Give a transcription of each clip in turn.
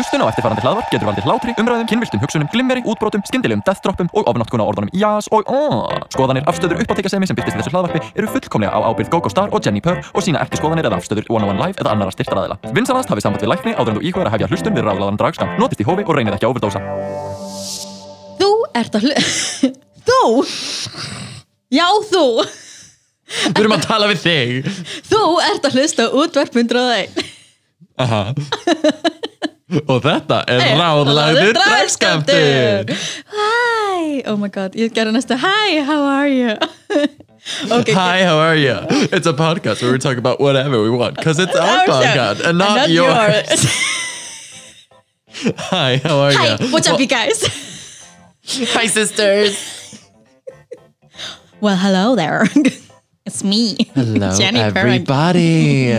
Hlustun á eftirfarandi hlaðvarp getur valdið hlátri, umræðum, kynviltum hugsunum, glimmeri, útbrotum, skyndilegum deathdroppum og ofnáttkuna orðunum jás og aaaah. Skoðanir, afstöður, uppáttekasemi sem byrtist í þessu hlaðvarpi eru fullkomlega á ábyrgð GóGó Star og Jenni Purr og sína ekki skoðanir eða afstöður One on One Live eða annara styrtaræðila. Vinsanast hafið samband við lækni áður en þú íkvæður að hefja hlustun við ráðlaðan dragskam. Notist í hófi og reynið ekki að overdósa. Þú ert að hlu... Þú? Já, þú. Við erum að tala við þig Þú ert að hlusta útvarp 101. Aha. Og þetta er ráðlagður dragskaptur Hi. Oh my god, ég gerði næstu Hi, how are you? okay, Hi, how are you? It's a podcast where we talk about whatever we want Because it's our podcast and not, yours. Hi, how are you? Hi, you? what's up you guys? Hi, sisters. Well, hello there. It's me. Hello, Jenny everybody.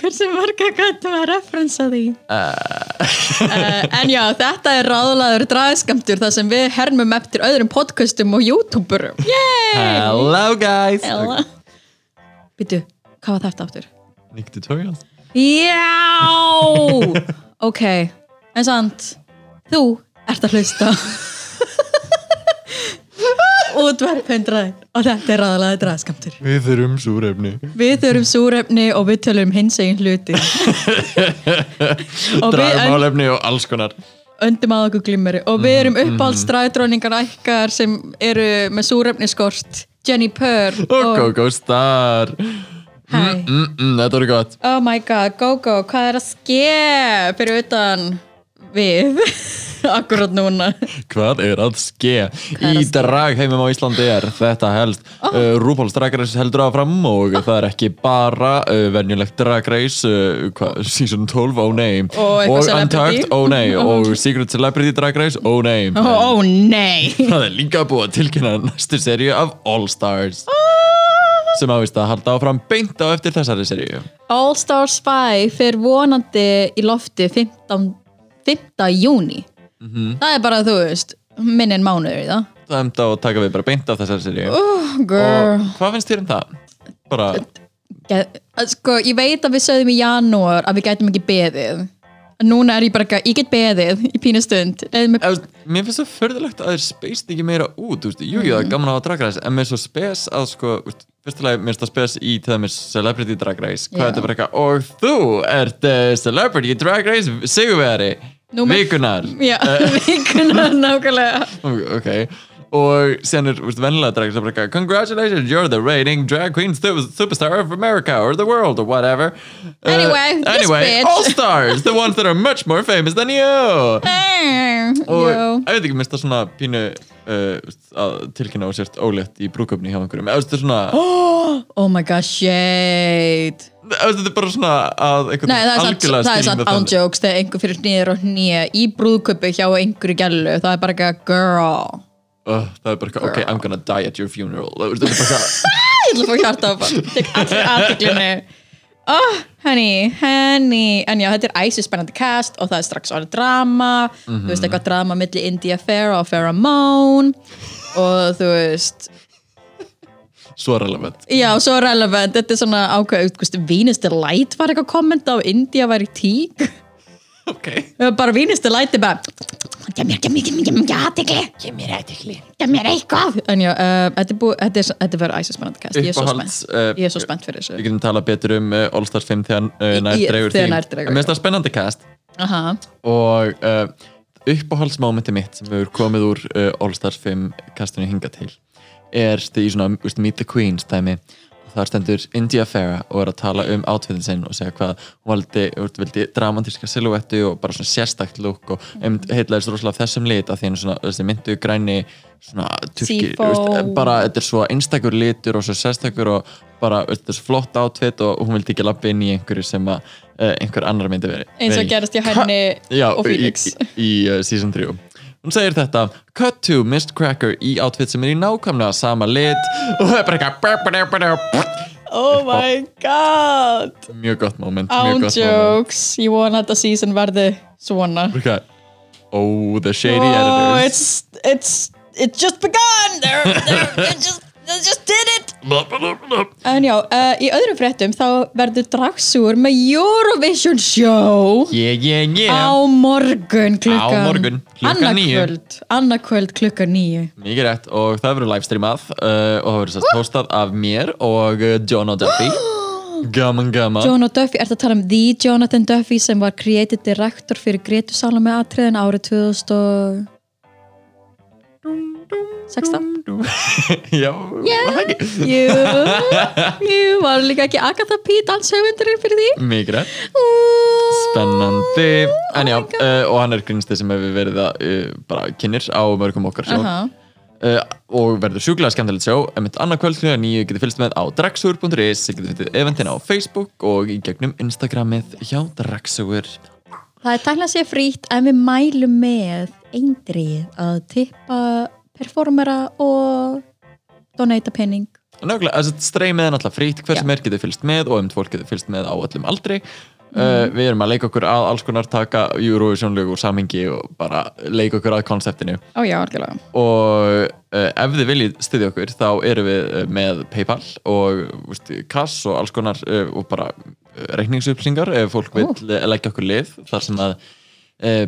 Hversu marga gætum að referensa því? Uh, en já, þetta er ráðlaður dragskamtur þar sem við hermum eftir öðrum podcastum og youtuberum. Yay! Hello, guys. Ella. Býtu, hvað var þetta aftur? Nick Tutorials. Já! ok, en sant, þú ert að hlusta útvarp hundraði og þetta er ráðlaður dragskamtur. Við þurfum súrefni. Við þurfum súrefni og við tölum hins egin hluti. og Dragmálefni og alls konar. öndum að okkur glimmeri og við erum uppáhaldstræðdróningar ækkar sem eru með súrefniskort Jenny Purr Og Go-Go Star. Hæ. Mm, mm, þetta voru gott. oh my god, go go, hvað er að ske fyrir utan við akkurat núna Hvað er að ske? er Í dragheimum á Íslandi er þetta helst oh. uh, RuPaul's Drag Race heldur áfram og það er ekki bara uh, venjulegt Drag Race uh, season 12, oh nei Og celebrity. Untucked, oh nei og Secret Celebrity Drag Race, oh nei oh, oh, nei Það er líka búið að tilkynna næstu seríu af All Stars sem ávist að halda áfram beint á eftir þessari seríu All Stars 5 fyrir vonandi í lofti 15, 5. júni það er bara þú veist minn en mánuður í það. Það er um að taka við bara beint af þessari oh, girl. Og hvað finnst þér um það? Bara, sko, ég veit að við sögðum í janúar að við gætum ekki beðið. Núna er ég bara ekki, ég get beðið í pínu stund. Leyfðu mér- Mér finnst það förðulegt að þeir speist ekki meira út þú veist, Jú, jú, það er gaman að hafa Drag Race en mér er svo spes að sko Fyrstulega, mér finnst það spes í til dæmis Celebrity Drag Race. Hvað Já. er þetta bara eitthvað Og þú ert uh, Celebrity Drag Race sigurveri Númer- Vikunar Já, vikuna nákvæmlega. Ok Og síðan er, vennilega drag Race bara Congratulations, you're the reigning drag queen su- superstar of America or the world or whatever. Uh, Anyway, this Anyway, all stars The ones that are much more famous than you. Og ég veit ekki, minnst það svona pínu uh, að tilkynna og sért ólétt í brúköpni hjá einhverjum, eða þetta er svona oh my god, shade eða þetta er bara svona að einhvern Nei, það er satt, það er satt án jokes þegar einhver fyrir nýður og nýja í brúðköpi hjá einhverju gælu það er bara ekki að girl uh, það er bara eitthvað, ok, I'm gonna die at your funeral. Það er bara eitthvað ég ætla að fá hjarta á bara tek allir aðteklinu oh, henni, henni en já, þetta er æsi spennandi cast og það er strax orðið drama. Þú veist eitthvað drama milli India Farah og Pheromone og þú veist svo relevant. Já, svo relevant, þetta er svona ákveð, Venus Delight var eitthvað kommenta og India var í tík ok, bara Delight er bara gef mér, gef mér, gef mér, aðtekli gef mér eitthvað gef mér eitthvað. En já, þetta er búið, þetta er, þetta er verið æsi spennandi cast ég er svo spennt, er fyrir þessu. við getum talað betur um uh, All Stars 5 þegar uh, Í- nær í- dregur mér finnst það spennandi cast. Aha. og uh, uppáhaldsmomenti mitt sem hefur komið úr uh, All Stars 5 kastinu hinga til er í svona Meet the Queens dæmi þar stendur India Farah og er að tala um átfiðin sinn og segja hvað hún vildi dramatíska silhouettu og bara svona sérstakt look og um, heitlaðist rosalega af þessum lit af því henni svona þessi myndu græni svona turki, veist, bara þetta er svo einstakur litur og svo sérstakur og bara veist, þessi flott átfit og hún vildi ekki lappa inn í einhverju sem að uh, einhver annar myndi verið eins og gerist hjá henni og Felix í, í, í uh, season 3 hún segir þetta cut to Mist Cracker í outfit sem er í nákvæmlega sama lit og það er bara eitthvað oh my god. Mjög gott moment án mjög gott moment. jokes. Ég vona að þetta season verði svona. Bara eitthvað, oh the shady oh editors. it's, it's it's just begun. They're, they're, they're just I just did it! En já, uh, í öðrum fréttum þá verður dragsúr með Eurovision show. Yeah, yeah, yeah. Á morgun klukkan Á morgun, klukkan níu. annarkvöld, annarkvöld klukkan nýju Mikið rétt og það verður livestreamað uh, og það verður sérst postað af mér og uh, John O'Duffy Gaman, gaman John O'Duffy, ertu að tala um The Jonathan Duffy sem var creative director fyrir Gretu Salome atriðin árið 2016 Já, Yeah. var ekki? Jú, var líka ekki Agatha P. danshöfundurinn fyrir því? Ú, Spennandi. En já, Oh uh, og hann er grinsti sem hefur verið að uh, bara kynir á mörgum okkar sjó. Uh, og verður sjúklega skemmtilegt sjó. Emitt annað kvöld klukkan nýju getið fylgst með á dragsur.is þið getið fyndið eventin á Facebook og í gegnum Instagramið hjá Dragsur Það er tækla sér frýtt en við mælum með eindrið að tippa performera og donata penning. Nákvæmlega, streymið er náttúrulega frýtt hver sem er getið fylgst með og um fólk getið fylgst með á öllum aldri. Uh, við erum að leika okkur að alls konar taka Eurovision-lög úr samhengi og bara leika okkur að konseptinu. Ó já, og uh, ef þið viljið styðja okkur þá erum við uh, með Paypal og úst, kass og alls konar og bara reikningsupplýsingar ef fólk vil leggja okkur lið þar sem að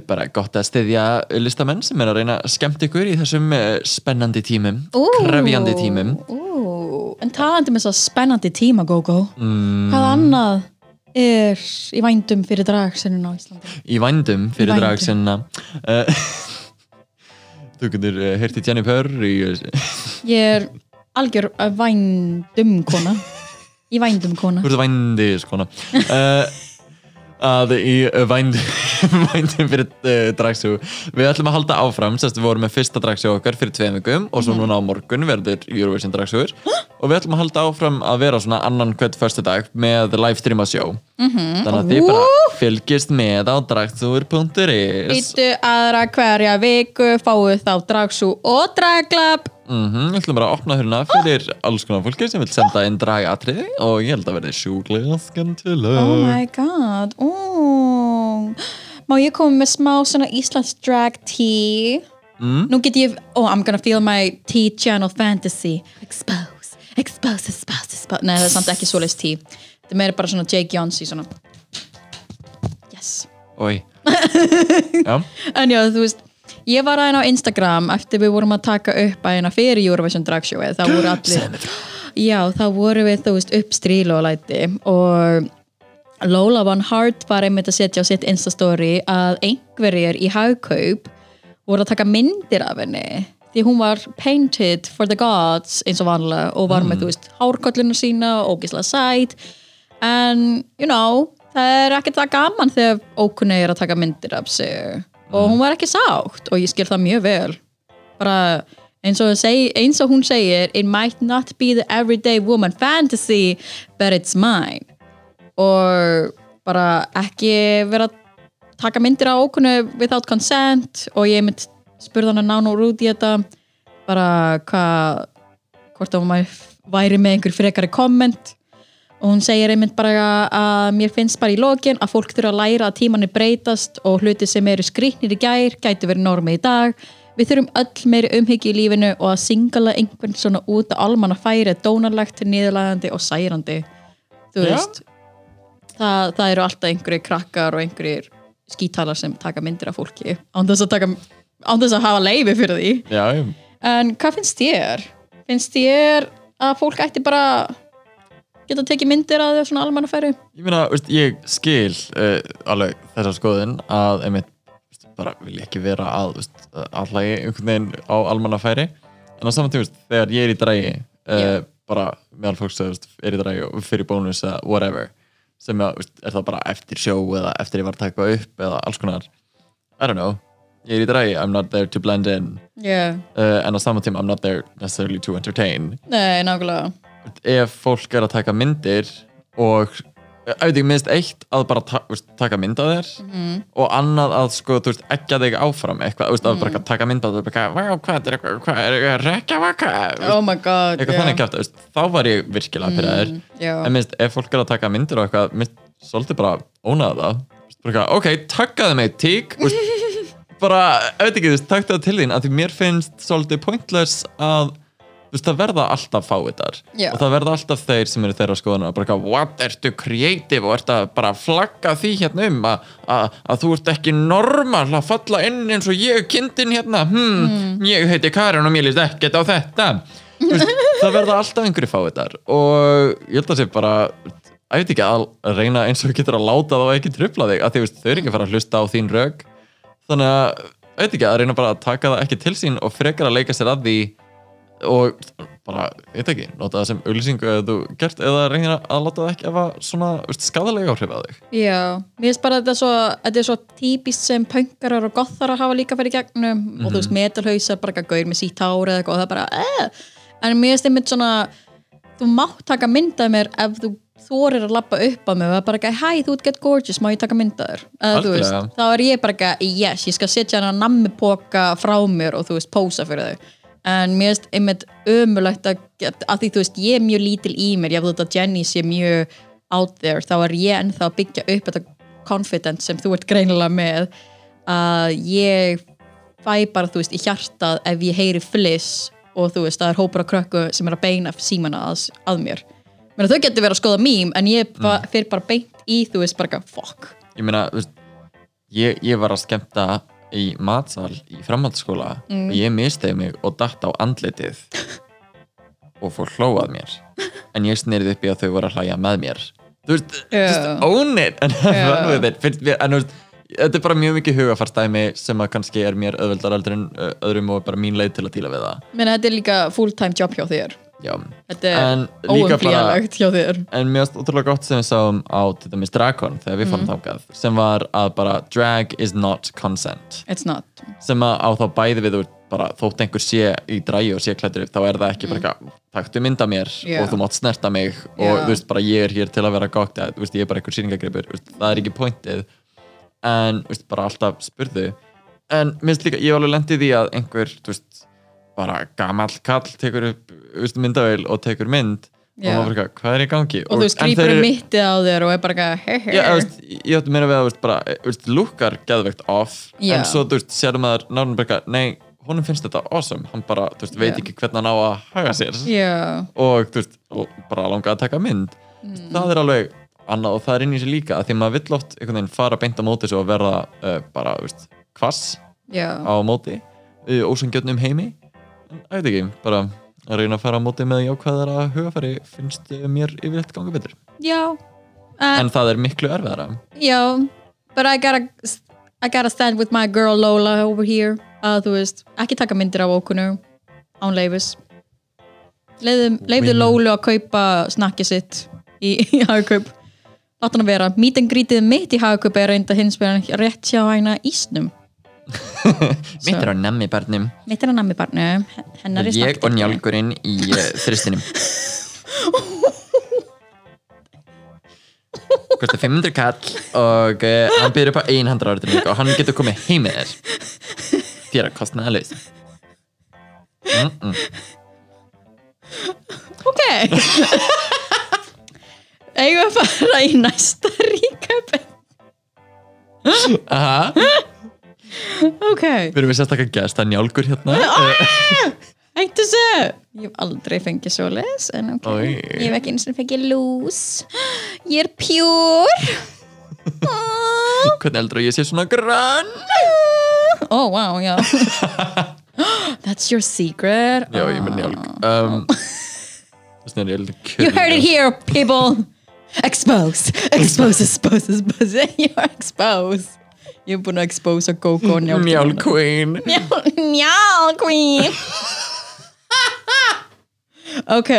bara gott að styðja listamenn sem er að reyna að skemmt ykkur í þessum uh, spennandi tímum Ú, krefjandi tímum. Ú, En talandi með svo spennandi tíma, Gogo mm, Hvað annað er í vændum fyrir dragsennin á Íslandi? í vændum fyrir Vændum. drag sinna uh, þú getur uh, heyrti Jenny Purr í Ég er algjör að vændum kona. Í vændum kona. Þú ert vændi skona uh, að í vænd, vændum fyrir uh, dragsjó við ætlum að halda áfram sérst við vorum með fyrsta dragsjó okkar fyrir tveim vikum og svo núna á morgun verður Eurovision dragsjóður og við ætlum að halda áfram að vera svona annan hvert förstu dag með livestreama sjó -hmm. þannig að þið bara fylgist með á dragsjóður.is Ítu aðra hverja viku fáu þá dragsú og draglab Mhm, Við ætlum bara að opna hérna fyrir alls konar fólki sem vil senda inn dragatriði og ég held að verði sjúklega skemmtileg Oh my god oh. Má ég koma með smá svona Íslands drag tea? Mm. Nú get ég Oh, I'm gonna feel my tea channel fantasy. Expose, expose, expose, expose. Nei, það er samt ekki svoleiðis tea. Það er meira bara svona Jake Jónsson svona. Yes. Oi. En já, þú veist Ég var aðeins á Instagram eftir við vorum að taka upp aðeins fyrir Eurovision Drag Show þá voru allir Já, þá voru við þú veist upp stríl og læti og Lola Von Hart var einmitt að setja á sitt Instastory að einhverjir í hagkaup voru að taka myndir af henni því hún var painted for the gods eins og vanlega og var með þú veist hárkollinu sína og ógislega sæt. En you know það er ekkert það gaman þegar ókunni er að taka myndir af sig og hún var ekki sátt og ég skil það mjög vel. Bara eins og, seg, eins og hún segir it might not be the everyday woman fantasy but it's mine. Og bara ekki vera að taka myndir á ókunnu without consent og ég mynd spurði hana nán og út í þetta. Bara hvað hvort að hún væri með einhver frekari komment og hún segir einmitt bara að mér finnst bara í lokin að fólk þurfa að læra að tímanni breytast og hluti sem eru skrýtnir í gær gæti verið normið í dag við þurfum öll meiri umhyggju í lífinu og að singala einhvern svona út að almanna færi dónalegt, niðurlægandi og særandi þú veist það, það eru alltaf einhverjir krakkar og einhverjir skítalar sem taka myndir af fólki án þess að, taka, án þess að hafa leifi fyrir því já. En hvað finnst þér? Finnst þér að fólk ætti bara geta tekið myndir að þau svona almannafæri? Ég meina, veist, ég skil uh, alveg þessa skoðun að einmitt veist, bara vil ég ekki vera að veist, allagi einhvern veginn á almannafæri en á saman tíma, veist, þegar ég er í drægi uh, Já. bara meðal fólks veist, er í drægi og fyrir bónus eða whatever sem að, er það bara eftir sjó eða eftir ég var að taka upp eða alls konar I don't know, ég er í drægi I'm not there to blend in Yeah. uh, en á saman tíma I'm not there necessarily to entertain Nei, nákvæmlega. Ef fólk er að taka myndir og auðvitað minnst eitt að bara ta veist, taka mynd af þér Mhm. og annað að sko, þú veist, ekki þig áfram eitthvað, veist, að bara Mhm. taka mynd af þér bara, "Vá, hvað er eitthvað, hvað er eitthvað rekja vaka, Oh my god. eitthvað þannig kjátt, veist, þá var ég virkilega pyrraður, Já. en minnst ef fólk er að taka myndir og eitthvað, minnst svolítið bara ónaða það, bara, eitthvað, ok, takkaði mig tík, bara, auðvitað ekki, þú veist, takk það til þín, að því mér finnst svolítið pointless að veist, það verða alltaf fáiðar og það verða alltaf þeir sem eru þeirra skoðan og bara eitthvað, what, ertu creative og ert að bara flagga því hérna um að, að, að þú ert ekki normal að falla inn eins og ég kindin hérna? Hmm, ég heiti Karin og mér líst ekkert á þetta. Veist, það verða alltaf einhverju fáiðar og ég held að sé bara að ég veit ekki að reyna eins og getur að láta það og ekki trufla þig, að því veist, þau eru ekki að fara að hlusta á þín rög þannig að, ég veit ekki, að reyna bara að taka það ekki til sín og frekar að leika sér að því og bara, ég veit ekki, nota það sem auðlýsingu eða þú gert, eða reyna að láta það ekki efa svona, veist, skadalega áhrif að þig. Já, mér finnst bara að þetta er svo, þetta er svo típist sem pönkarar og gotharar hafa líka fyrir gegnum og þú veist metalhausar bara eitthvað gaur með sítt hár eða eitthvað og það er bara eh. en mér finnst einmitt svona þú mátt taka myndað mér ef þú þorir að lappa upp á mig og það er bara ekki, hæ, þú ert get gorgeous, má ég taka myndaður þá er ég bara ekki, yes, ég skal setja hana nammipoka frá mér og þú veist, pósa fyrir þau en mér finnst einmitt ömulegt að, að því þú veist, ég er mjög lítil í mér, ég veit að Jenny sé mjög out there, þá er ég ennþá að byggja upp þetta confidence sem þú ert greinilega með að ég fæ bara, þú veist, í hjartað ef ég heyri fliss og þú veist, það er hópur af krökku sem er að beina símana að, að mér. Menna, þau getur verið að skoða mím en ég ba fyrir bara beint í, þú veist, bara fuck. Ég meina, ég, ég var að skemmta í matsal í framhaldsskóla Mm. og ég mistaði mig og datt á andlitið og fór hlóað mér. En ég snirði upp í að þau voru að hlæja með mér. Þú veist, Já. just own it. And have fun with it mér, en veist þetta er bara mjög mikið hugafarstæmi sem að kannski er mér öðvöldar aldrei öðrum og bara mín leið til að díla við það. Menna, þetta er líka full-time job hjá þér já, Þetta er óumflýjanlegt hjá þér. En mér varst ótrúlega gott sem við sáum á til dæmis Dragon þegar við fórum þákað sem var að bara drag is not consent. It's not. Sem að á þá bæði við ert bara þótt einhver sé í dræju og sé klættur upp þá er það ekki bara eitthvað, taktu mynda mér Já. og þú mátt snerta mig. Og Já. þú veist bara ég er hér til að vera veist, ég er bara einhver sýningagripur veist, það er ekki pointið. En veist, bara alltaf spurðu. En minnst líka, ég hef alveg lendið því að einhver þú veist, bara gamall kall tekur upp myndavél og tekur mynd Já. og maður bara, eitthvað, hvað er í gangi? Og þú um eru- mittið á þér og er bara eitthvað, he he Já, þú veist, ég ætti meira við að lukkar geðveikt off Já. en svo, þú veist, sérum maður eitthvað, nei, honum finnst þetta awesome. Hann bara, þú veist, veit ekki hvernig hann á að haga sér. Já, og, þú veist, og bara langa að taka mynd. Það er alveg annað og það er inn í sig líka því maður vill oft einhvern veginn fara beint á móti að verða uh, bara, þú veist, kvass á móti uh, ósangjötnum heimi ég veit ekki, bara að reyna að fara á móti með jákvæðara hugafæri finnst uh, mér yfirleitt ganga betur. Já, en, en það er miklu erfiðara. Já But I gotta, I gotta stand with my girl Lola over here. Að þú veist, ekki taka myndir af okunu án leifis Women. Lólu að kaupa snakkið sitt í, í hagkaup. Látt hann að vera, meet and greetið mitt í hagkaup er reynda hins vegar rétt hjá hægna ísnum mitt er á nemmi barnum. Mitt er að nammi barnu, hennar er Ég og njálgurinn í uh, þristinum Kostar 500 kall og uh, hann byrður upp á ein handra árið og hann getur komið heim með þér. Þér að kostna að laus. Mm -mm. Ok. Eigum við að fara í næsta ríkap Aha, Ok. Við erum við sérstaklega gæst að njálgur hérna. Uh, Hættu þessu! Ég hef aldrei fengið svo les En ok. Oj. Ég hef ekki eins og fengið lús. Ég er pjúr Hvernig heldur ég sé svona grann? Oh wow, já. That's your secret. Já, ég með njálg. Um, Þess vegna er ég lítið You heard it here, people. Expose, expose, expose, expose. You're exposed Ég er búin að expose að Gogo Njálg queen Njál queen Ok,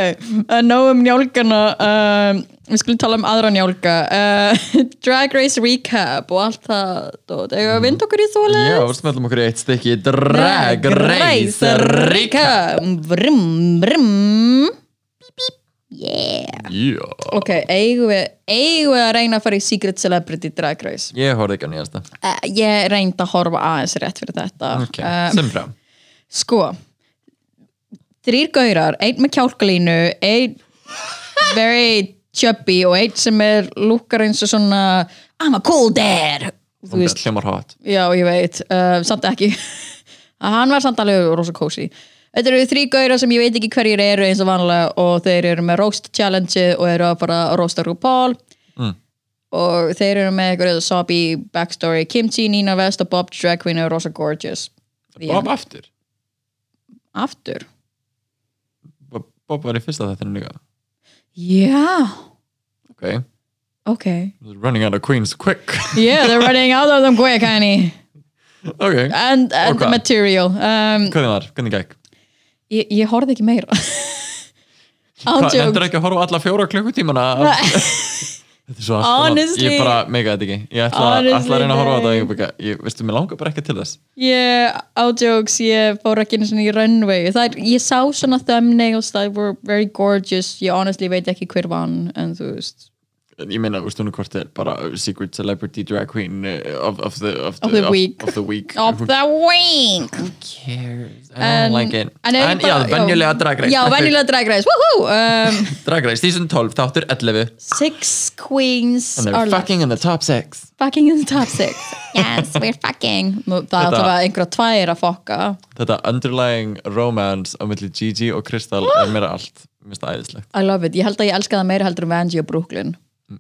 uh, nóg um njálgana um, Við skulum tala um aðra njálga. Uh, Drag Race Recap og allt það. Eða við vind okkur í Já, þólega smellum okkur í eitt stykki. Drag Race Recap. Vrim Bíp, Yeah. Já Ok, eigum við, eigum við að reyna að fara í Secret Celebrity Drag Race? Ég horfði ekki á nýjasta. Uh, Ég reyndi að horfa aðeins rétt fyrir þetta. Ok, Um, sem frá Sko Þrýr gaurar, einn með kjálkalínu einn very chubby og einn sem er lukkar eins og svona I'm a cool dad. Þú veist, Hljómar hot. Já ég veit. Uh, samt ekki. Hann var samt alveg rosa cozy Þetta eru þrý gaurar sem ég veit ekki hverjir eru eins og vanlega og þeir eru með roast challenge og eru að fara að roasta RuPaul. Mm. og þeir eru með eitthvað sobby backstory Kimchi, Nina West og Bob Drag Queen og Rosa Gorgeous. The Bob end. aftur? Aftur? Bob, Bob var í fyrsta þetta líka. Já, ok, ok. Running out of queens quick. Yeah, they're running out of them quick, honey. Ok, And, and Og hvað? material. Um, hvernig var, hvernig gekk ég, ég horfði ekki meira. Ándjók endur ekki að horfa alla fjóra klukkutímana? Þetta er svo Honestly- Ég bara mega þetta ekki. Ég ætla, ætla að reyna að horfa þetta ég, Veistu, mér langar bara ekki til þess. Ég, ájokes, ég fór ekki einu svona í runway. Það er, ég sá svona thumbnails that were very gorgeous. Ég honestly veit ekki hver vann en þú veist Ég meina, veistu hún hvort er bara Secret Celebrity Drag Queen uh, of, of, the, of, Of the week. Of, the week. Of the week. Who cares? I En- don't like it. en En, er já, bara- venjulega Drag Race. Já, venjulega drag race, woohoo! Um, Drag Race, season 12, þáttur 11 six queens And are they're left. fucking in the top 6 fucking in the top six. Yes, we're fucking. Það ætla að einhverja tvær að fokka. Þetta underlying romance á milli Gigi og Kristall er mér allt. Mér finnst það æðislegt. I love it, ég held að ég elska það meira heldur um Vanjie og Brooklyn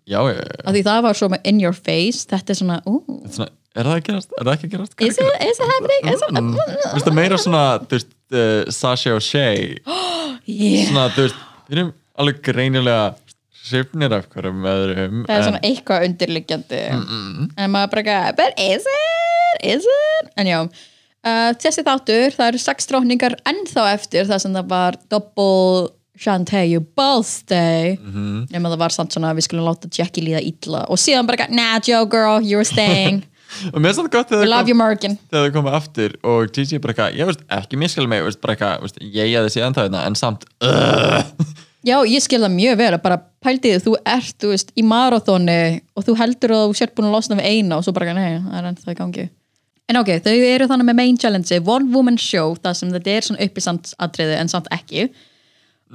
Já, já, já, því það var svo með in your face þetta er svona, er svona, Er það að gerast? Er það ekki að gerast? Er is it, is it happening? Is it, Mm. Þú veist það meira svona veist, uh, Sasha og Shay. Yeah. Svona, þú veist, við erum alveg greinilega hrifnir af hverjum öðrum það er en- svona eitthvað undirliggjandi. En maður bara ekki, but is it? Is it, en já uh, þessi þáttur, það eru sex drókningar ennþá eftir það sem það var double Shantae Balls Day Mhm. nema það var samt svona við skulum láta Jackie líða illa og síðan bara nah Joe girl, you were staying og mér er svona gott þegar love það you kom, Morgan þegar það komið aftur og Gigi bara eitthvað, ég veist ekki miskil mig veist, bara eitthvað, ég ég þessi þetta en samt uh, Já, ég skil það mjög vel að bara pældi þið, þú ert, þú veist, í marathóni og þú heldur að þú sért búin að losna við eina og svo bara, nei, það er ennþá í gangi. En ok, þau eru þannig með main challenge, one woman show, það sem þetta er svona uppisandatriði en samt ekki.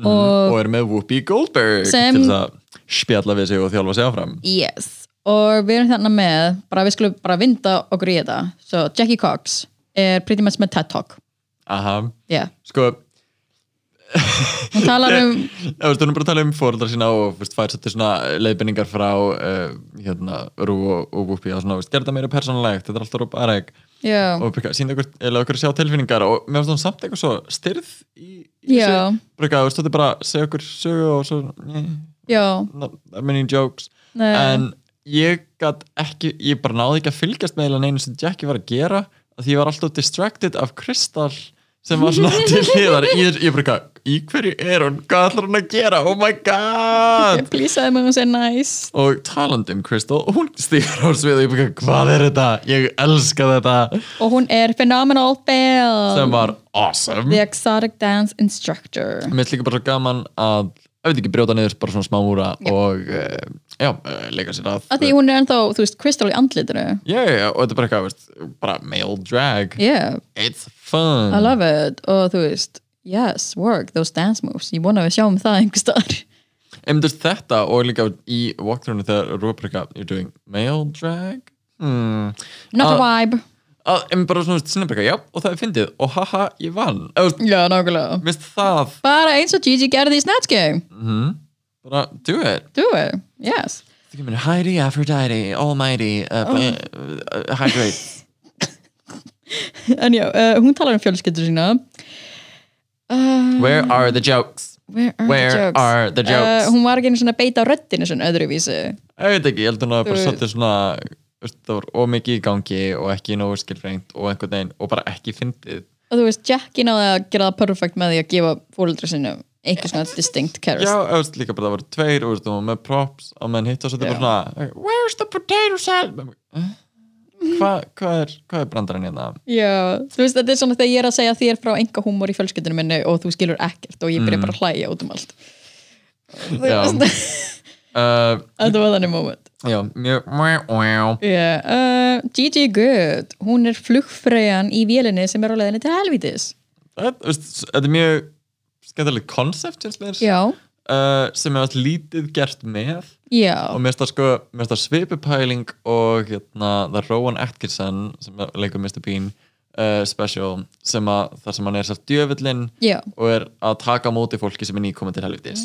Og er með Whoopi Goldberg Sem- til að spjalla við sig og þjálfa sig áfram Yes. Og við erum þannig með, bara við skulum bara vinda okkur í þetta. So, Jackie Cox er pretty much með TED Talk. aha, Yeah. sko Hún talar um, veist, hún er bara að tala um fóreldra sína og veist, fær svolítið svona leiðbendingar frá uh, hérna, Rú og, og Whoopi og svona, gerða meira persónulegt, þetta er alltaf rúpa aðræk já, og sína okkur, okkur sjá tilfinningar og mér finnst hún samt eitthvað svo styrð í, veist, þetta er bara að segja okkur sögu og svo not that many jokes. Nei. en ég gat ekki ég bara náði ekki að fylgjast með einu sem Jackie var að gera af því ég var alltaf distracted af Kristall sem var svona til hliðar ég bara eitthvað, í hverju er hún? Hvað ætlar hún að gera, oh my god! Ég plýsaði mig hún sé nice. og talandi um Crystal, og hún stýr á svið og ég bara, hvað er þetta, ég elska þetta. Og hún er Phenomenal Belle. sem var awesome. The Exotic Dance Instructor. Mér líka bara gaman að ég veit ekki, brjóta niður bara svona smá múra og uh, já, uh, leika sér að því hún er ennþá, þú veist, Crystal í andlitinu. Já, já, og þetta er bara eitthvað, bara male drag. Yeah, it's fun. I love it. Og þú veist, yes, work, those dance moves. Ég vona að við sjáum það einhver þú veist þetta og líka í walkthrough þegar Rubrika, you're doing male drag? Hmm. not a Ah. vibe. að, en bara svona sinnabrika, já, og það er fyndið. Og haha, ég vann, já, nákvæmlega. Bara eins og Gigi gerði í Snatch Game. Bara do it. Do it, yes. Heidi, Aphrodite, Almighty, uh, Oh. uh, Hydrate. en já, uh, hún talar um fjölskyldur sína uh, Where are the jokes? where are Where the jokes? are the jokes? Uh, hún var ekki einu svona beita röddinu svona öðruvísi Ég veit ekki, ég held að hún hafi bara Þú- svolítið svona, það var ómikið í gangi og ekki nógu skilfrengt og einhvern veginn og bara ekki fyndið. og þú veist, Jackie náði að gera það perfect með því að gefa fóreldra sinu einhver svona distinct Já, character ég veist líka bara það voru tveir og veist, hún var með props og menn hitt og svo þetta bara svona Where's the potato salad? Hvað hva er, hva er brandarinn hérna? Já, þú veist, þetta er svona þegar ég er að segja þér frá enga húmor í fjölskyldunum minni og þú skilur ekkert og ég byrja bara að hlæja út um allt. Uh, Þetta var þannig moment. já, mjög yeah. uh, Gigi Good, hún er flugfreyjan í vélinni sem er á leiðinni til helvítis. Þetta veist, þetta er mjög skemmtileg koncept finnst mér. Já, uh, sem allt lítið gert með já og mér finnst það sko, mér finnst það svipupæling og hérna það er Rowan Atkinson sem leikur Mr. Bean uh, special sem að þar sem hann er sér djöfullin Já, og er að taka móti fólki sem er nýkomið til helvitis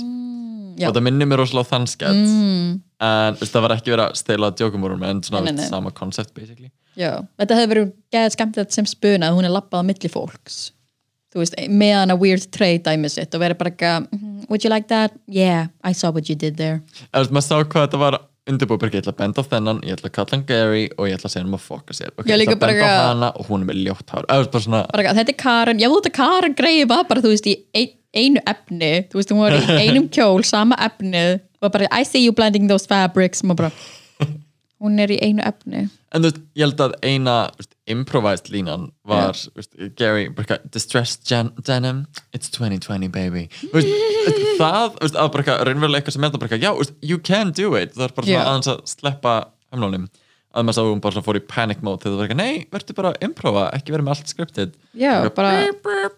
já. og það minnir mér rosalega þann skett mm, en það var ekki verið að stela djókumúrum en svona Nei, nei, nei. sama concept basically já. Þetta hefði verið geðið skemmtilegt sem spuna að hún er lappað á milli fólks veist, meðan að weird trade dæmi sitt og verið bara eitthvað "Mhm, would you like that? Yeah, I saw what you did there. En veist, maður sá hvað þetta var undirbúið ég ætla að benda á þennan, ég ætla að kalla hann Gary og ég ætla að segja hann að fokka sér. Okay, ég ætla að benda á hana og hún er með ljótt hár. Svona, þetta er Karen, já þú veit að Karen greið var bara, þú veist, í ein, einu efni þú veist, hún var í einum kjól, sama efnið og bara, I see you blending those fabrics. Og bara, hún er í einu efni. En þú veist, ég held að eina improvised línan var veist, Gary, distressed denim it's 2020 baby. Veist, það, veist, að bara raunverulega eitthvað sem er það já, veist, you can do it. Það er bara Já. aðeins að sleppa hömlónum að maður sá hún bara fór í panic mode þegar það var eitthvað, nei, verður bara að improva ekki verið með allt scripted. Já, Eitthvað, bara.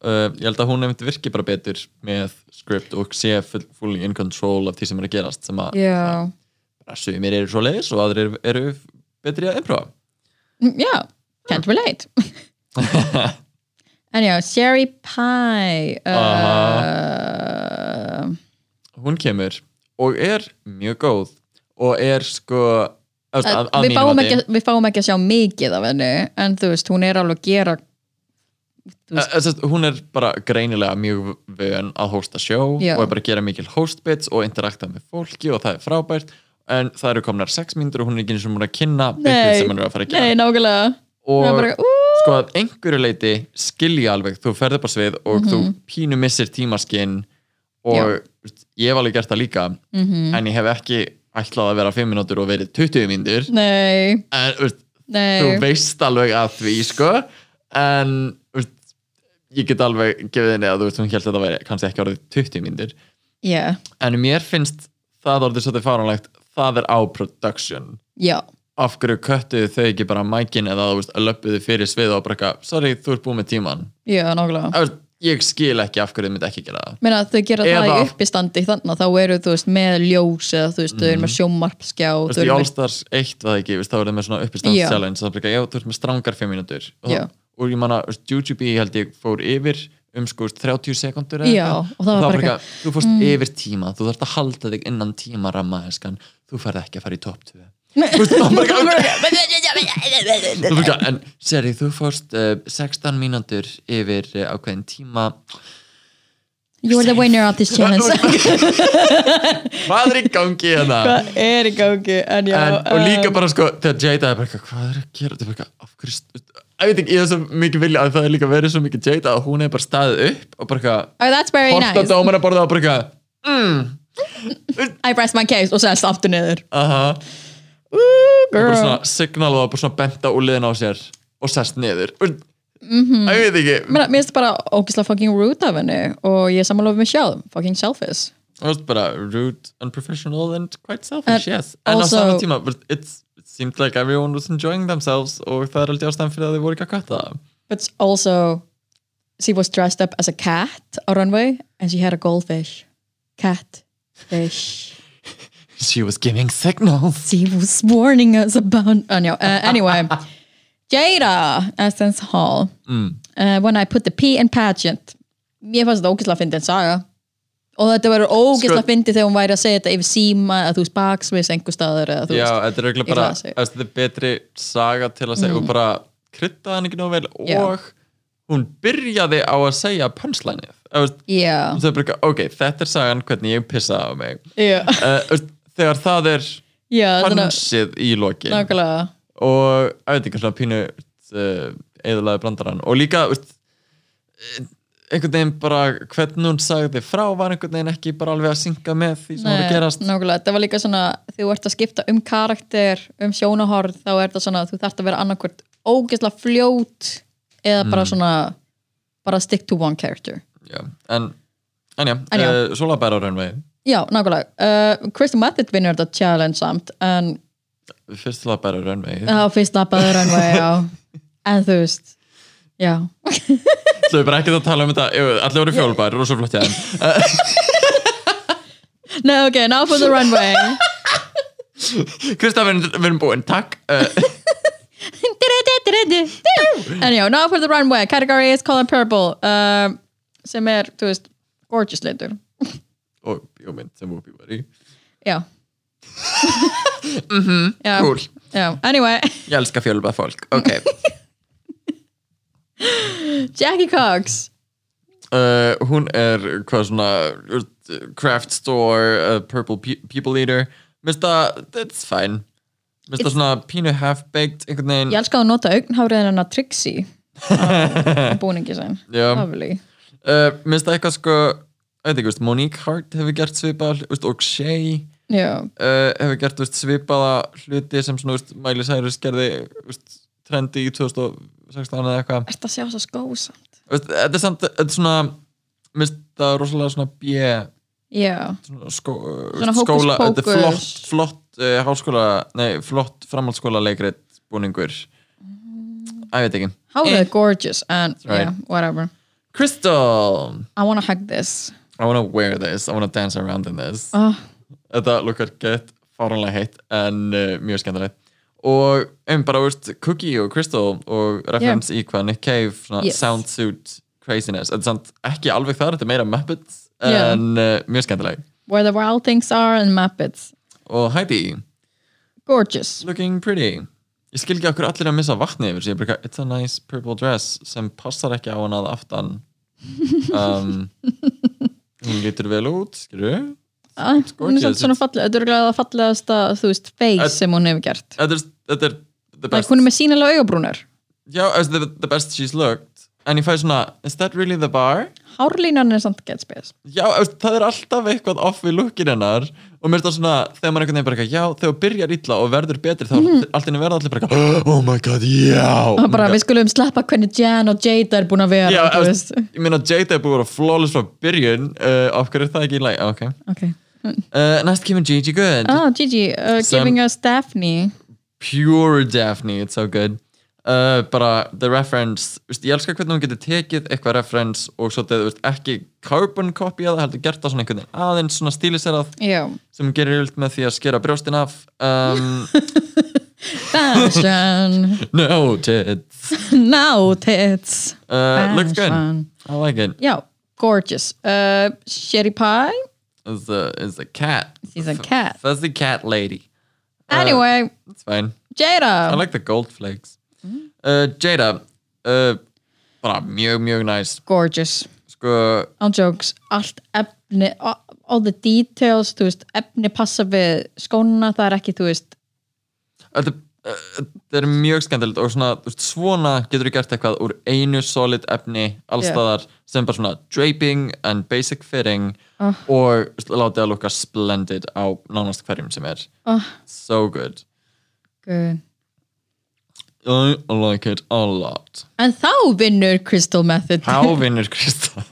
Uh, ég held að hún nefndi virki bara betur með script og sé full, fully in control af því sem er að gerast sem að já. bara sumir eru svo leiðis og aðrir eru betri að improva Mm, já, can't relate. En já, Sherry Pie uh, hún kemur og er mjög góð og er sko að, að, að við, fáum ekki, við fáum ekki að sjá mikið af henni en þú veist, hún er alveg að gera veist, Eh, eh, sest, hún er bara greinilega mjög vön að hosta sjó Já. og er bara að gera mikil hostbits og interakta með fólki og það er frábært en það eru komnar sex mínútur og hún er ekki eins og er að kynna bitið sem hún er að fara að gera. Nei, nákvæmlega. Og bara, sko að einhverju leiti skilja alveg, þú ferð upp á svið og þú pínu missir tímaskinn og Mhm. Já. ég hef alveg gert það líka Mhm. en ég hef ekki ætlað að vera 5 minútur og verið 20 mínútur. Nei, en veist, nei. þú veist alveg að því sko. En veist, ég get alveg gefið henni að þú held að það væri kannski ekki orðið 20 mínútur. Já, en mér finnst það orðið svolítið fáránlegt það er á production. Já, af hverju köttuðu þau ekki bara mækin eða löpuðu fyrir svið og bara eitthvað, sorry, þú ert búið með tíman já, nákvæmlega. Ég skil ekki af hverju þau myndi ekki gera það. Meina, þau gera það Eða- í uppistandi þannig að þá eru þú veist með ljós eða þú veist, þau eru með sjómarpskjá Þú veist, þau í eru Allstars 1 var það ekki, þá er það með svona uppistand Já. challenge, það er bara, já, þú ert með strangar 5 mínútur. Og, það- og ég manna, Jujubee held ég fór yfir um sko 30 sekundur Já, og það var bara Mm. eitthvað, þú fórst yfir tíma, þú þarfst að halda þig innan tímaramma, þú færð ekki að fara í topp 2 Þú veist, það var bara eitthvað, Þú veist, eitthvað, en seri, þú fórst uh, 16 mínútur yfir uh, ákveðin tíma. You're the winner of this challenge. Hvað er í gangi hérna? Hvað er í gangi? En já, en, og líka um, bara sko þegar Jada er bara hvað er að gera þetta? Af hverju ég veit ekki, ég er svo mikið vilja að það er líka verið svo mikið Jada að hún er bara staðið upp og bara oh, á nice. dómar að borða og bara eitthvað I pressed my case og sest aftur niður. Aha, Ooh, bara girl. svona signal og bara svona benta úliðin á sér og sest niður. Og, ég veit ekki. Mér mér finnst bara ógislega fucking rude af henni og ég er samanlof með sjálf fucking selfish. Það var bara rude, unprofessional and quite selfish, yes. En á also- sama tíma, but it's, it seemed like everyone was enjoying themselves og það er aldrei ástæðan fyrir að þau voru ekki að kvæta það But also she was dressed up as a cat on runway and she had a goldfish. Cat fish. She was giving signals. She was warning us about oh, no. uh, anyway Jada Essence Hall. Uh, when I put the P in pageant mér fannst þetta ógislega fyndin saga. Og þetta verður ógislega Sko- fyndið þegar hún væri að segja þetta yfir síma eða þú veist baksvis einhver staður eða Já, veist þetta er auðvitað bara þetta er betri saga til að segja og bara krydda hann ekki nóg vel Mm. Já. og hún byrjaði á að segja punchlineið Það bara, eitthvað, ok, þetta er sagan hvernig ég pissaði á mig. Uh, þegar það er punchið í lokin. Nákvæmlega. Og ég veit ekki svona pínu uh, eðlaði brandarann. Og líka eh, einhvern veginn bara hvernig hún sagði frá var einhvern veginn ekki bara alveg að synga með því sem voru gerast. nákvæmlega, þetta var líka svona þegar þú ert að skipta um karakter um sjónahorð, þá er þetta svona þú þarft að vera annarkvört ógeðslega fljót eða bara Mm. svona bara stick to one character Já, en, en já, En já. Uh, svo laði bara á raunvegi já, nákvæmlega, uh, Kristen Method vinnur þetta challenge samt, en fyrst laði bara á raunvegi á fyrst lappaður hann var já, en þú veist já, Svo við bara ekkert að tala um þetta. Allir voru fjólbær, rosa flott hjá þeim no, ok, now for the runway. Kristaf, við erum- við erum búin, takk. Uh, en já, Now for the Runway. Category is color purple. Um, sem er, þú veist, gorgeous litur. Og bjómynd sem Whoopi var í. Já. Já, cool, já, anyway. Ég elska fjölba fólk. Ok, Jackie Cox. Uh, hún er hvað svona craft store, uh, purple pe people eater. Minnst það, that's fine. Minnst það svona pínu half-baked einhvern veginn. Ég elska að nota augnhárið hennar Trixie. Á búningi sem Já. lovely uh, minnst það eitthvað sko ég veit ekki, veist, Monique Hart hefur gert svipað og Shay já, uh, hefur gert svipaða hluti sem svona, Miley Cyrus gerði trendi í 2016 eða eitthvað. Að sjá þess að skó samt? Þetta er samt, þetta er svona minnst það rosalega svona B. Já, svona, skó, Svona skóla, þetta er flott flott uh, háskóla, nei, flott framhaldsskóla leikrit búningur. Að ég veit ekki. Eh. er gorgeous and right. yeah, whatever Crystal. I wanna hug this. I wanna wear this, I wanna dance around in this. Oh, þetta lukkar gett fáranlega heitt en uh, mjög skemmtilegt. Og um bara, veist, Cookie og Crystal og reference í hvað Nick Cave svona Yes. soundsuit craziness. Þetta er samt ekki alveg þar, þetta er meira Muppets Yeah. en uh, mjög skemmtileg. Where the wild things are and Muppets. Og Heidi, gorgeous. Looking pretty ég skil ekki okkur allir að missa vatni yfir bara, it's a nice purple dress sem passar ekki á hann að aftan. Um, hún lítur vel út skilur ah, hún er samt svona fallega þetta er örugglega það fallegasta, þú veist, face Þetta- sem hún hefur gert. þetta er, er the best hún er með sínilega augabrúnar Já, as the, the best she's looked En ég fæ svona, is that really the bar? hárlínan er samt get space Já, það er alltaf eitthvað off við lookin hennar Og mér finnst það svona, þegar maður einhvern veginn bara eitthvað Já, þegar byrjar illa og verður betri Þá mm. allt inni verða allir bara eitthvað Oh my god, já og bara við skulum sleppa hvernig Jan og Jada er búin að vera Já, veist. ég meina Jada er búin að vera flawless frá byrjun uh, Af hverju er það ekki í lagi? Ok ok uh, Næst kemur Gigi Good ah, Gigi, uh, giving us Daphne Pure Daphne, it's so good uh, bara the reference veist, ég elskar hvernig hún getur tekið eitthvað reference og svo þetta ekki carbon copy eða heldur gert það svona einhvern veginn aðeins svona stíliserað já, sem hún gerir yfirleitt með því að skera brjóstin af um, fashion no tits. Now tits. Uh, looks good. I like it. Já, gorgeous. Uh, Sherry Pie? Is a, is a cat. She's a cat. fuzzy cat lady. Anyway, it's fine. Jada. I like the gold flakes uh, Jada uh, bara mjög mjög nice. Gorgeous. Sko on jokes, allt efni all, all the details, þú veist efni passa við skóna, það er ekki þú veist, þetta uh, er mjög skemmtilegt og svona, veist, svona getur þú gert eitthvað úr einu solid efni allstaðar sem bara svona draping and basic fitting Ah. og látið að lukka splendid á nánast hverjum sem er. Oh, so good. Good I like it a lot. En þá vinnur Crystal Method. Há vinnur Kristall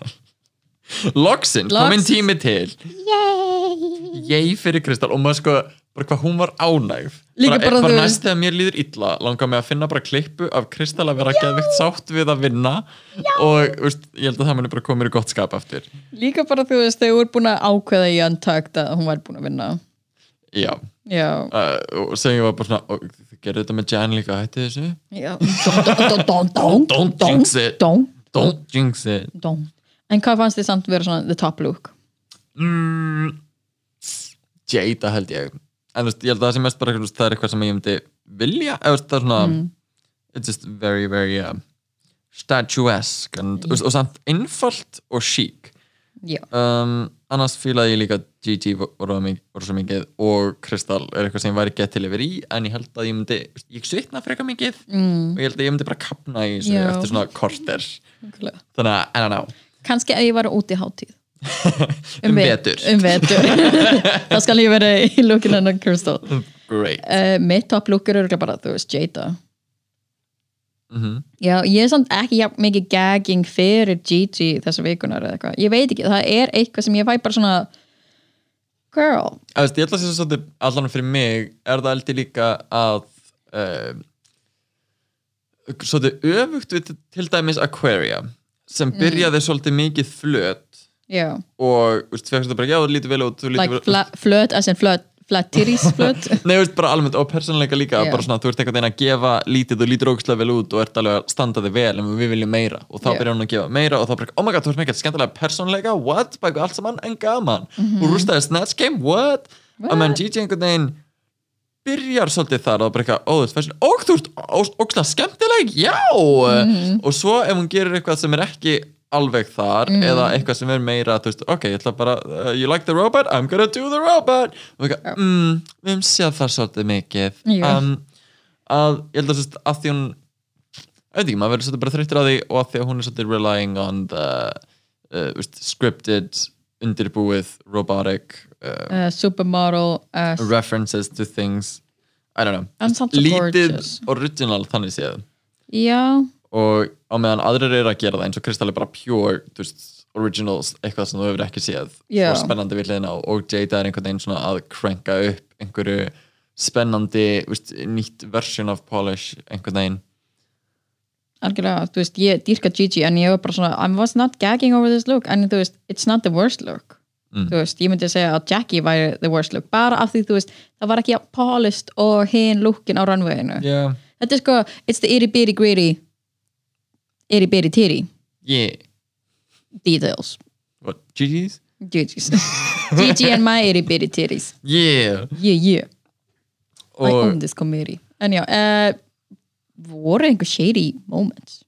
Loksins, komin Loksins. tími til. Yay! Yay fyrir Kristall og maður sko bara hvað hún var ánægð. Líka bara, bara þú næst þegar mér líður illa langar mig að finna bara klippu af Kristall að vera geðvikt sátt við að vinna. Já. og veist, ég held að það muni bara koma mér í gott skap aftur líka bara þú veist, þau voru búin að ákveða í Untucked að hún væri búin að vinna. Já, já, uh, og ég var bara svona og gerðu þetta með Jan líka, hætti þessu. Já don't, jinx it. don't, jinx it. don't en hvað fannst þið samt vera svona the top look? Mm, Jada held ég. En veist, ég held að það sem mest bara það er eitthvað sem ég myndi vilja. Eða það er svona Mm. it's just very very uh, statuesque and, mm. og samt einfalt og chic. Já, um, annars fílaði ég líka Gigi voru, voru, svo mikið og Kristall er eitthvað sem ég væri gett til yfir í en ég held að ég myndi, ég svitna frekar mikið mm, og ég held að ég myndi bara kapna í Já. eftir svona korter. Þannig að, I don't know. Kannski ef ég var út í hátíð. Um ve- vetur. um vetur. Þá skal ég vera í lookinu hennar Crystal great. Uh, mitt top look er örgulega bara þú veist Jada mm já, ég er samt ekki jafn mikið gagging fyrir Gigi þessa vikunar eða eitthvað, ég veit ekki, það er eitthvað sem ég fæ bara svona girl, veist, ég ætla að segja svolítið allan fyrir mig er það eldi líka að um, svolítið öfugt við til dæmis Aquaria sem Mm. byrjaði svolítið mikið flöt já. og þú veist, þetta bara, já, þú lítur vel út like flöt as in flöt flat titties flut Nei, þú veist, bara almennt og persónuleika líka bara svona, þú ert einhvern veginn að gefa lítið og lítur ógustlega vel út og ert alveg að standa þig vel en við viljum meira. Og þá Já. byrjar hún að gefa meira og þá bara, oh my god, þú ert mikið skemmtilega persónuleika what, bæku allt saman en gaman. Mhm. og rústaði Snatch Game, what? Og menn Gigi einhvern veginn byrjar svolítið þar og bara eitthvað, ó, þú ert fashion og þú ert ógustlega skemmtileg, já! Mhm. og svo ef hún gerir eitthvað sem er ekki alveg þar Mhm. eða eitthvað sem er meira, veist, ok, ég ætla bara uh, you like the robot, I'm gonna do the robot. Og eitthvað, mm, við hefum séð það svolítið mikið. Já. um, að, ég held að, svolítið, að því hún veit ekki, maður verður svolítið bara þreyttur á því og að því að hún er svolítið relying on the uh, veist, scripted undirbúið, robotic uh, uh, supermodel uh, references to things. I don't know, lítið original þannig séð. Já, og á meðan aðrir eru að gera það eins og Kristall er bara pure veist, originals, eitthvað sem þú hefur ekki séð. Já. svo spennandi við hliðina og Jada er einhvern veginn svona að cranka upp einhverju spennandi veist, nýtt version of polish einhvern veginn. Algjörlega, þú veist, ég dýrka Gigi en ég var bara svona, I was not gagging over this look. En þú veist, it's not the worst look. Mm. þú veist, ég myndi að segja að Jackie væri the worst look, bara af því, þú veist það var ekki polished og hinn lookin á runwayinu, yeah. þetta er sko it's the itty bitty gritty itty bitty titty yeah, details. What, GG's? Gigi's Gigi and my itty bitty titties yeah. Yeah, yeah, I og own this committee. En já, uh, voru einhver shady moments?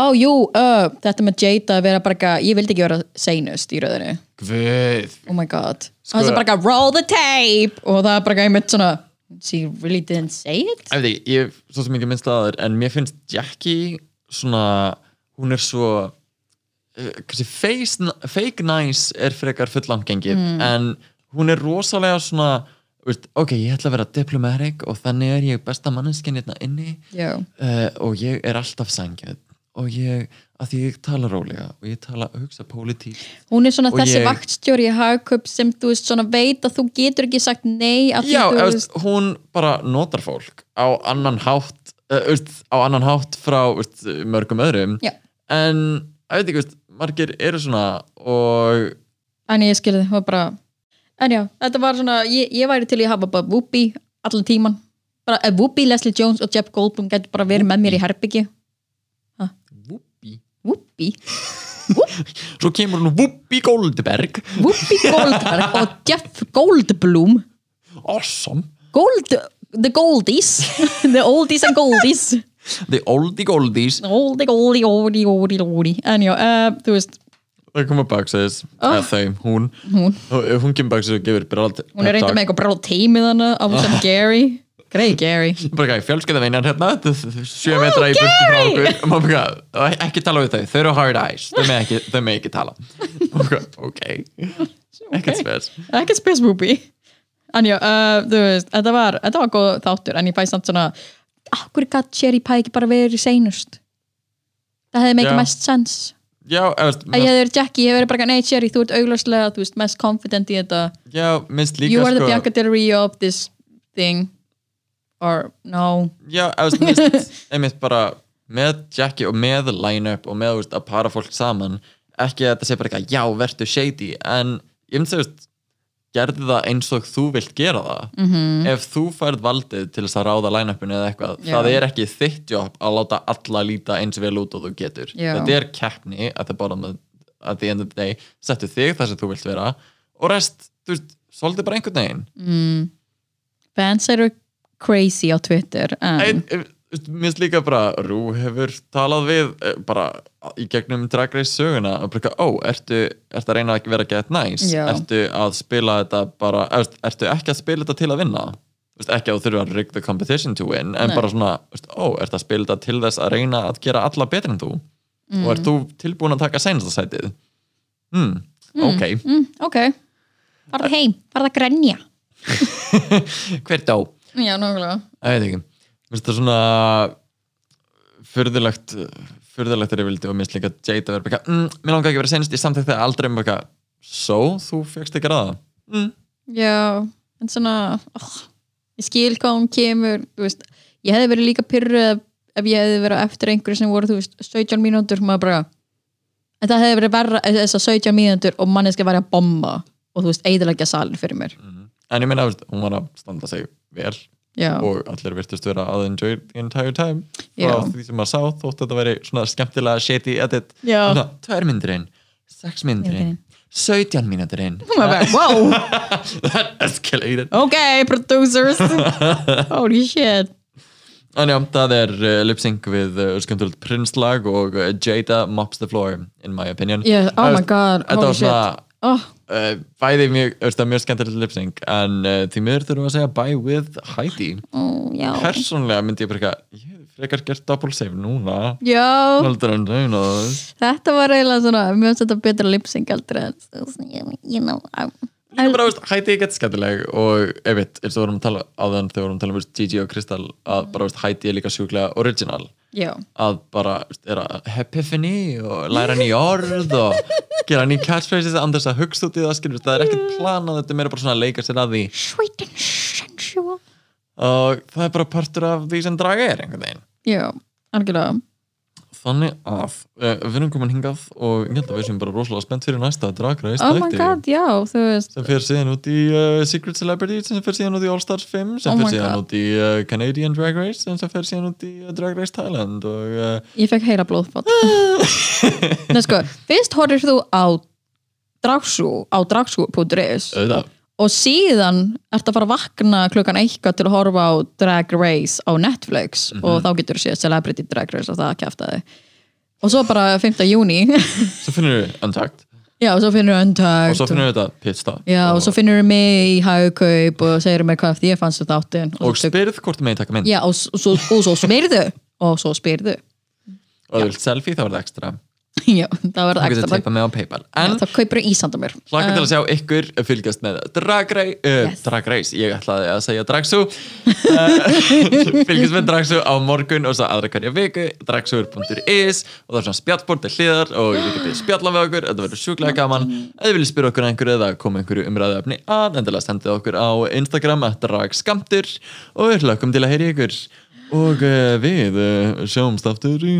Ó, jú, uh, þetta með Jada að vera bara eitthvað, ég vildi ekki vera seinust í röðinu, guð. Oh my god. Sko- það er bara eitthvað, roll the tape! Og það er bara eitthvað einmitt svona she really didn't say it? Ekki, ég hef svo sem ekki minnst að það en mér finnst Jackie svona, hún er svo uh, face, fake nice er frekar fullangengið Mm. en hún er rosalega svona veist, ok, ég ætla að vera diplomatic og þannig er ég besta manneskinn hérna inni uh, og ég er alltaf sangjöð og ég, að því ég tala rólega og ég tala hugsa pólitík. Hún er svona þessi ég- vaktstjóri í hagköp sem þú veist svona veit að þú getur ekki sagt nei Já, þú veist hún bara notar fólk á annan hátt uh, á annan hátt frá veist, mörgum öðrum. Já. en ég veit ekki, veist, margir eru svona og en ég skilði, það var bara en já, þetta var svona, ég, ég væri til að hafa bara Whoopi allan tíman bara uh, Whoopi, Leslie Jones og Jeff Goldblum getur bara verið með mér í herbyggi Whoopi. Whoopi, svo kemur hún Whoopi Goldberg. Whoopi Goldberg og Jeff Goldblum. Awesome, Gold, the Goldies. The oldies and goldies. The oldie goldies. Oldie, oldie, oldie, oldie, oldie en já, uh, þú veist. Það koma baksæðis, Oh. eða þau, hún. Hún. Og ef hún kemur baksæðis og gefur bara hún er reynda með eitthvað brá teimið hana á sem Gary greið Gary. Fjölskeiðaveinar hérna þetta er sjö metra í burtu frá okkur. Bara, ekki tala við þau, þau eru hard eyes þau með ekki, þau með ekki tala. Ok, ekkert spes. Ekkert spes Whoopi. En já, uh, þú veist, þetta var þetta var góð þáttur, en ég fæ samt svona akkur gætt Sherry Pie ekki bara verið seinust? Það hefði Já. meikið mest sens já, að ég hefði verið Jackie, ég hefði verið bara nei Sherry, þú ert augljóslega, þú veist, mest confident í þetta. Já, minnst líka you are the sko Bianca Del Rio of this thing or no já, einmitt bara með Jackie og með line-up og með veist, að para fólk saman ekki að þetta sé bara eitthvað, já, vertu shady en ég myndi veist, gerði það eins og þú vilt gera það -hmm. ef þú færð valdið til þess að ráða line-upinu eða eitthvað, Já. það er ekki þitt jobb að láta alla líta eins vel út og þú getur Já. þetta er keppni at the bottom of, at the end of the day, settu þig þar sem þú vilt vera og rest, þú veist, svolítið bara einhvern veginn fans eru crazy á Twitter en, Ein, eh, finnst líka bara Rú hefur talað við eh, bara í gegnum Drag Race söguna og bara, ó, ertu, ertu að reyna að vera get nice? Já. ertu að spila þetta bara ertu, ertu ekki að spila þetta til að vinna? Ekki að þú þurfa að rig the competition to win en Nei. bara svona, ó, ertu að spila þetta til þess að reyna að gera alla betri en þú? Og ert þú tilbúin að taka seinasta sætið? Hmm, ok. mm, ok. Farðu heim, farðu að grenja. Hver dó? Já, nákvæmlega. Það veit ekki. Mér finnst það svona furðulegt furðulegt er ég vildi og mér finnst líka Jade að vera eitthvað, mm, mér langar ekki að vera senast ég samþekkt það aldrei. Um eitthvað, so, þú fegst ekki að það mm. Já, en svona oh, ég skil hvað hún kemur þú veist, ég hefði verið líka pyrruð ef- ég hefði verið eftir einhverju sem voru þú veist, 17 mínútur maður bara en það hefði verið verra þess að 17 mínútur og manneski væri að bomba og þú veist, eiginlega salin fyrir mér. En ég meina, þú veist, hún var að standa sig vel já, og allir virtust vera að enjoy the entire time. Já. frá því sem maður sá þótt þetta veri svona skemmtilega shady edit. Já. Svona, tvær myndurinn, sex myndurinn 17 mínúturinn Maður bara, wow, that escalated. Ok, producers. Holy shit. En já, það er uh, lip sync við uh, skemmtilegt prinslag og uh, Jada mops the floor in my opinion. Yeah, oh my god, þetta holy var svona oh, uh, bæði mjög, mjög skemmtilegt lip sync en uh, því miður þurfum að segja bye with Heidi. Oh, persónlega myndi ég bara eitthvað ég hef frekar gert double save núna. Þetta var eiginlega svona mjög þetta betra lipsing aldrei en you know I'm, Líka bara, veist, Heidi er gett skemmtileg og ef við, vorum að tala á þann þegar við vorum að tala um Gigi og Kristall að bara, veist, Heidi er líka sjúklega original já, að bara, epiphany og læra ný orð og gera ný catchphrases þess að hugsa út í það skilur, það er ekkert planað, þetta er meira bara svona að leika sér að því. Sweet and sensual. Og það er bara partur af því sem draga er einhvern veginn. Já, algjörlega þannig að, uh, við erum komin hingað og ég held að við séum bara rosalega spennt fyrir næsta Drag Race oh my god, já, þú veist. Sem fer síðan út í uh, Secret Celebrity sem fer síðan út í All Stars 5 sem Oh fer my síðan út í uh, Canadian Drag Race sem fer síðan út í Drag Race Thailand og ég fekk heila blóðfátt Nei sko, fyrst horfir þú á dragsú, á dragsú.is auðvitað og síðan ert að fara að vakna klukkan eitthvað til að horfa á Drag Race á Netflix. Mhm. og þá getur þú séð Celebrity Drag Race og það kæfta þig og svo bara 5. júni svo finnur við Untucked. Já, og svo finnur við og Untucked svo finnur við þetta Pitstop já, og svo finnur við mig í hagkaup og segir mér hvað ég fannst þetta áttin. Og spyrð hvort þú megin taka mynd. Já, og, og, svo, og svo spyrðu. Og svo spyrðu. Og þú vilt selfie þá er það ekstra já, það verður þú getur ekstra teipa með á Paypal. Já, en þá kaupir þú ísanda mér. Hlaka til að sjá ykkur fylgjast með Drag Race, uh, Yes. Drag Race ég ætlaði að segja Dragsú uh, fylgjast með Dragsú á morgun og svo aðra hverja viku. Dragsúr.is og það er svona spjallbord til hliðar og ég geti spjalla með okkur. Þetta verður sjúklega gaman. Ef þið viljið spyrja okkur einhverju eða koma einhverju umræðuefni að endilega sendið okkur á Instagram að dragskamtur og við hlökkum til að heyri ykkur og uh, við uh, sjáumst aftur í